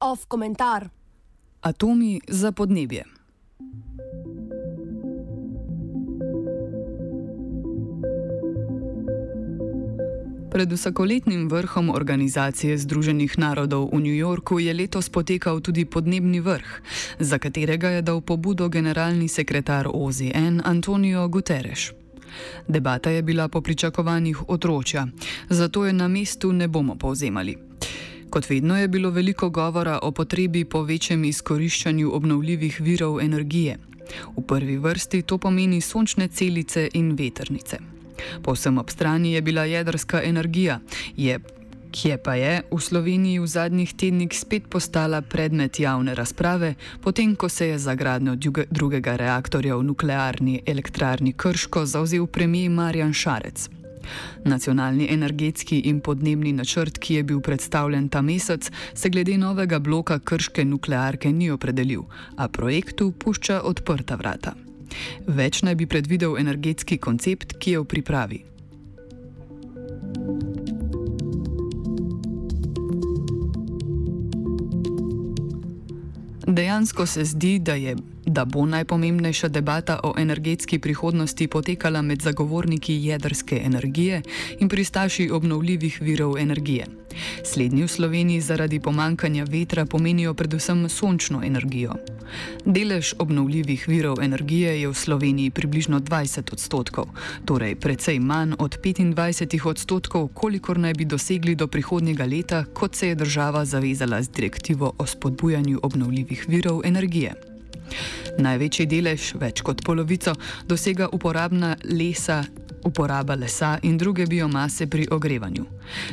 Off komentar. Atomi za podnebje. Pred vsakoletnim vrhom Organizacije Združenih narodov v New Yorku je letos potekal tudi podnebni vrh, za katerega je dal pobudo generalni sekretar OZN Antonio Guterres. Debata je bila po pričakovanjih otročja, zato je na mestu ne bomo povzemali. Kot vedno je bilo veliko govora o potrebi po večjem izkoriščanju obnovljivih virov energije. V prvi vrsti to pomeni sončne celice in veternice. Povsem ob strani je bila jedrska energija, je, kje pa je v Sloveniji v zadnjih tednih spet postala predmet javne razprave, potem ko se je za gradnjo drugega reaktorja v nuklearni elektrarni Krško zauzel premijer Marjan Šarec. Nacionalni energetski in podnebni načrt, ki je bil predstavljen ta mesec, se glede novega bloka krške nuklearke ni opredelil, a projektu pušča odprta vrata. Več naj bi predvidel energetski koncept, ki je v pripravi. Dejansko se zdi, da, je, da bo najpomembnejša debata o energetski prihodnosti potekala med zagovorniki jedrske energije in pristaši obnovljivih virov energije. Slednji v Sloveniji zaradi pomankanja vetra pomenijo predvsem sončno energijo. Delež obnovljivih virov energije je v Sloveniji približno 20 odstotkov, torej precej manj od 25 odstotkov, kolikor naj bi dosegli do prihodnjega leta, kot se je država zavezala z direktivo o spodbujanju obnovljivih virov energije. Največji delež, več kot polovico, dosega uporabna lesa uporaba lesa in druge biomase pri ogrevanju.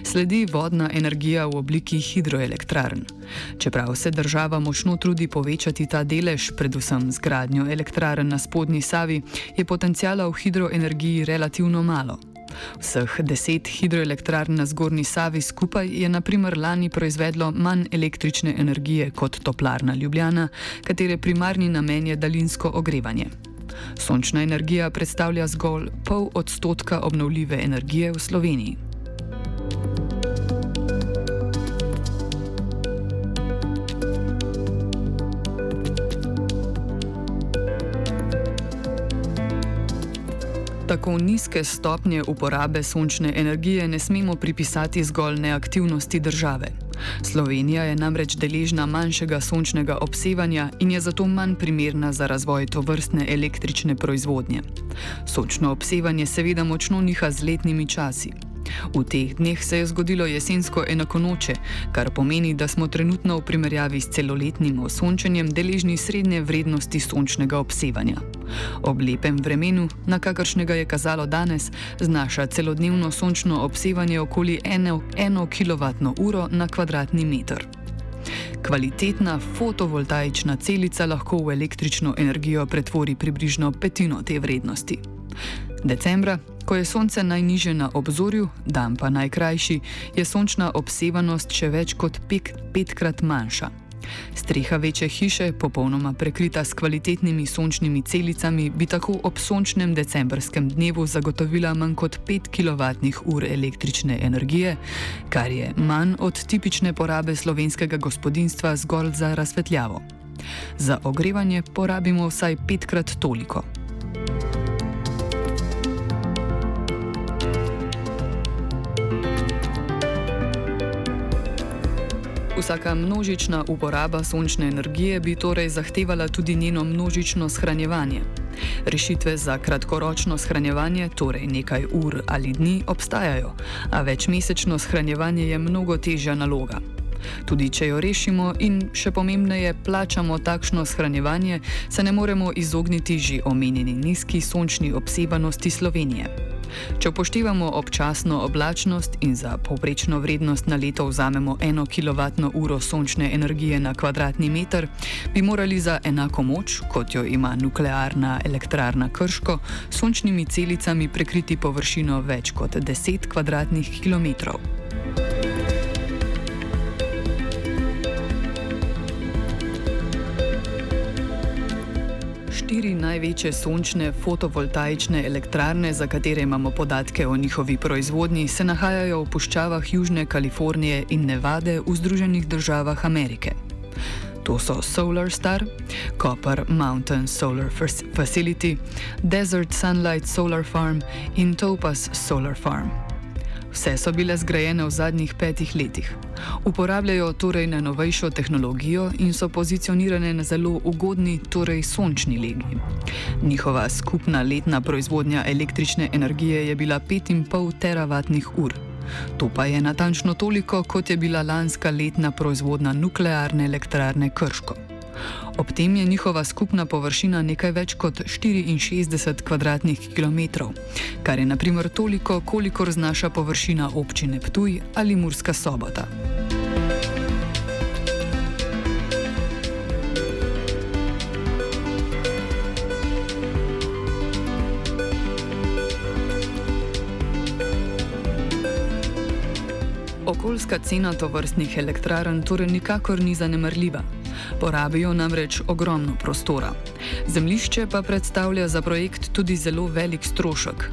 Sledi vodna energija v obliki hidroelektrarn. Čeprav se država močno trudi povečati ta delež, predvsem z gradnjo elektrarn na spodnji Savi, je potencijala v hidroenergiji relativno malo. Vseh deset hidroelektrarn na zgornji Savi skupaj je naprimer lani proizvedlo manj električne energije kot toplarna Ljubljana, katere primarni namen je daljinsko ogrevanje. Sončna energija predstavlja zgolj pol odstotka obnovljive energije v Sloveniji. Tako nizke stopnje uporabe sončne energije ne smemo pripisati zgolj neaktivnosti države. Slovenija je namreč deležna manjšega sončnega obsevanja in je zato manj primerna za razvoj tovrstne električne proizvodnje. Sončno obsevanje seveda močno niha z letnimi časi. V teh dneh se je zgodilo jesensko enakonoče, kar pomeni, da smo trenutno v primerjavi s celoletnim osončenjem deležni srednje vrednosti sončnega obsevanja. Ob lepem vremenu, na kakršnega je kazalo danes, znaša celodnevno sončno obsevanje okoli 1 kWh na kvadratni meter. Kvalitetna fotovoltaična celica lahko v električno energijo pretvori približno petino te vrednosti. Decembra, ko je sonce najniže na obzorju, dan pa najkrajši, je sončna obsevanost še več kot pet, petkrat manjša. Streha večje hiše, popolnoma prekrita s kvalitetnimi sončnimi celicami, bi tako ob sončnem decembrskem dnevu zagotovila manj kot 5 kWh električne energije, kar je manj od tipične porabe slovenskega gospodinstva zgolj za razsvetljavo. Za ogrevanje porabimo vsaj petkrat toliko. Vsaka množična uporaba sončne energije bi torej zahtevala tudi njeno množično shranjevanje. Rešitve za kratkoročno shranjevanje, torej nekaj ur ali dni, obstajajo, a večmesečno shranjevanje je mnogo težja naloga. Tudi če jo rešimo in še pomembneje plačamo takšno shranjevanje, se ne moremo izogniti že omenjeni nizki sončni obsevanosti Slovenije. Če upoštevamo občasno oblačnost in za povprečno vrednost na leto vzamemo 1 kWh sončne energije na kvadratni meter, bi morali za enako moč, kot jo ima nuklearna elektrarna Krško, sončnimi celicami prekriti površino več kot 10 km2. Štiri največje sončne fotovoltaične elektrarne, za katere imamo podatke o njihovi proizvodnji, se nahajajo v puščavah Južne Kalifornije in Nevade v Združenih državah Amerike. To so Solar Star, Copper Mountain Solar Facility, Desert Sunlight Solar Farm in Topaz Solar Farm. Vse so bile zgrajene v zadnjih petih letih. Uporabljajo torej najnovejšo tehnologijo in so pozicionirane na zelo ugodni, torej sončni legi. Njihova skupna letna proizvodnja električne energije je bila 5,5 teravatnih ur. To pa je natančno toliko, kot je bila lanska letna proizvodna nuklearne elektrarne Krško. Ob tem je njihova skupna površina nekaj več kot 64 km2, kar je naprimer toliko, kolikor znaša površina občine Ptuj ali Murska sobota. Okoljska cena tovrstnih elektrarn torej nikakor ni zanemrljiva. Porabijo namreč ogromno prostora. Zemlišče pa predstavlja za projekt tudi zelo velik strošek.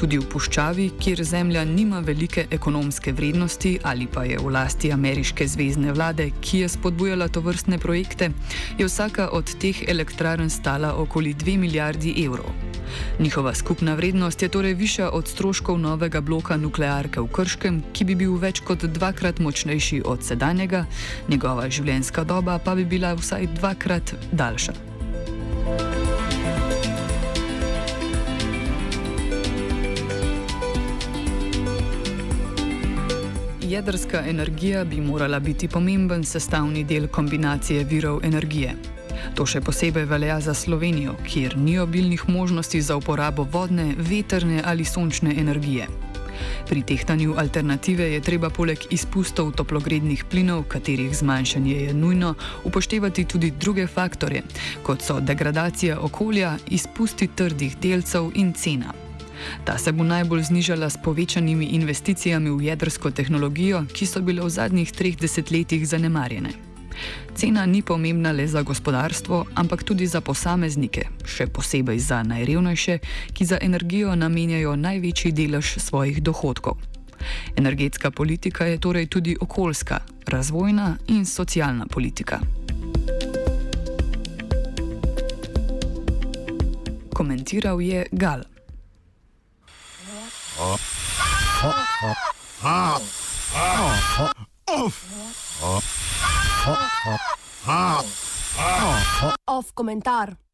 Tudi v puščavi, kjer zemlja nima velike ekonomske vrednosti ali pa je v lasti ameriške zvezdne vlade, ki je spodbujala to vrstne projekte, je vsaka od teh elektrarn stala okoli 2 milijardi evrov. Njihova skupna vrednost je torej višja od stroškov novega bloka nuklearke v Krškem, ki bi bil več kot dvakrat močnejši od sedanjega, njegova življenjska doba pa bi bila vsaj dvakrat daljša. Jedrska energija bi morala biti pomemben sestavni del kombinacije virov energije. To še posebej velja za Slovenijo, kjer ni obilnih možnosti za uporabo vodne, veterne ali sončne energije. Pri tehtanju alternative je treba poleg izpustov toplogrednih plinov, katerih zmanjšanje je nujno, upoštevati tudi druge faktore, kot so degradacija okolja, izpusti trdih delcev in cena. Ta se bo najbolj znižala s povečanimi investicijami v jedrsko tehnologijo, ki so bile v zadnjih treh desetletjih zanemarjene. Cena ni pomembna le za gospodarstvo, ampak tudi za posameznike, še posebej za najrevnejše, ki za energijo namenjajo največji delež svojih dohodkov. Energetska politika je torej tudi okoljska, razvojna in socialna politika. Komentiral je Gal. Oh. Oh. Oh. Oh. Oh. Oh. Off komentar.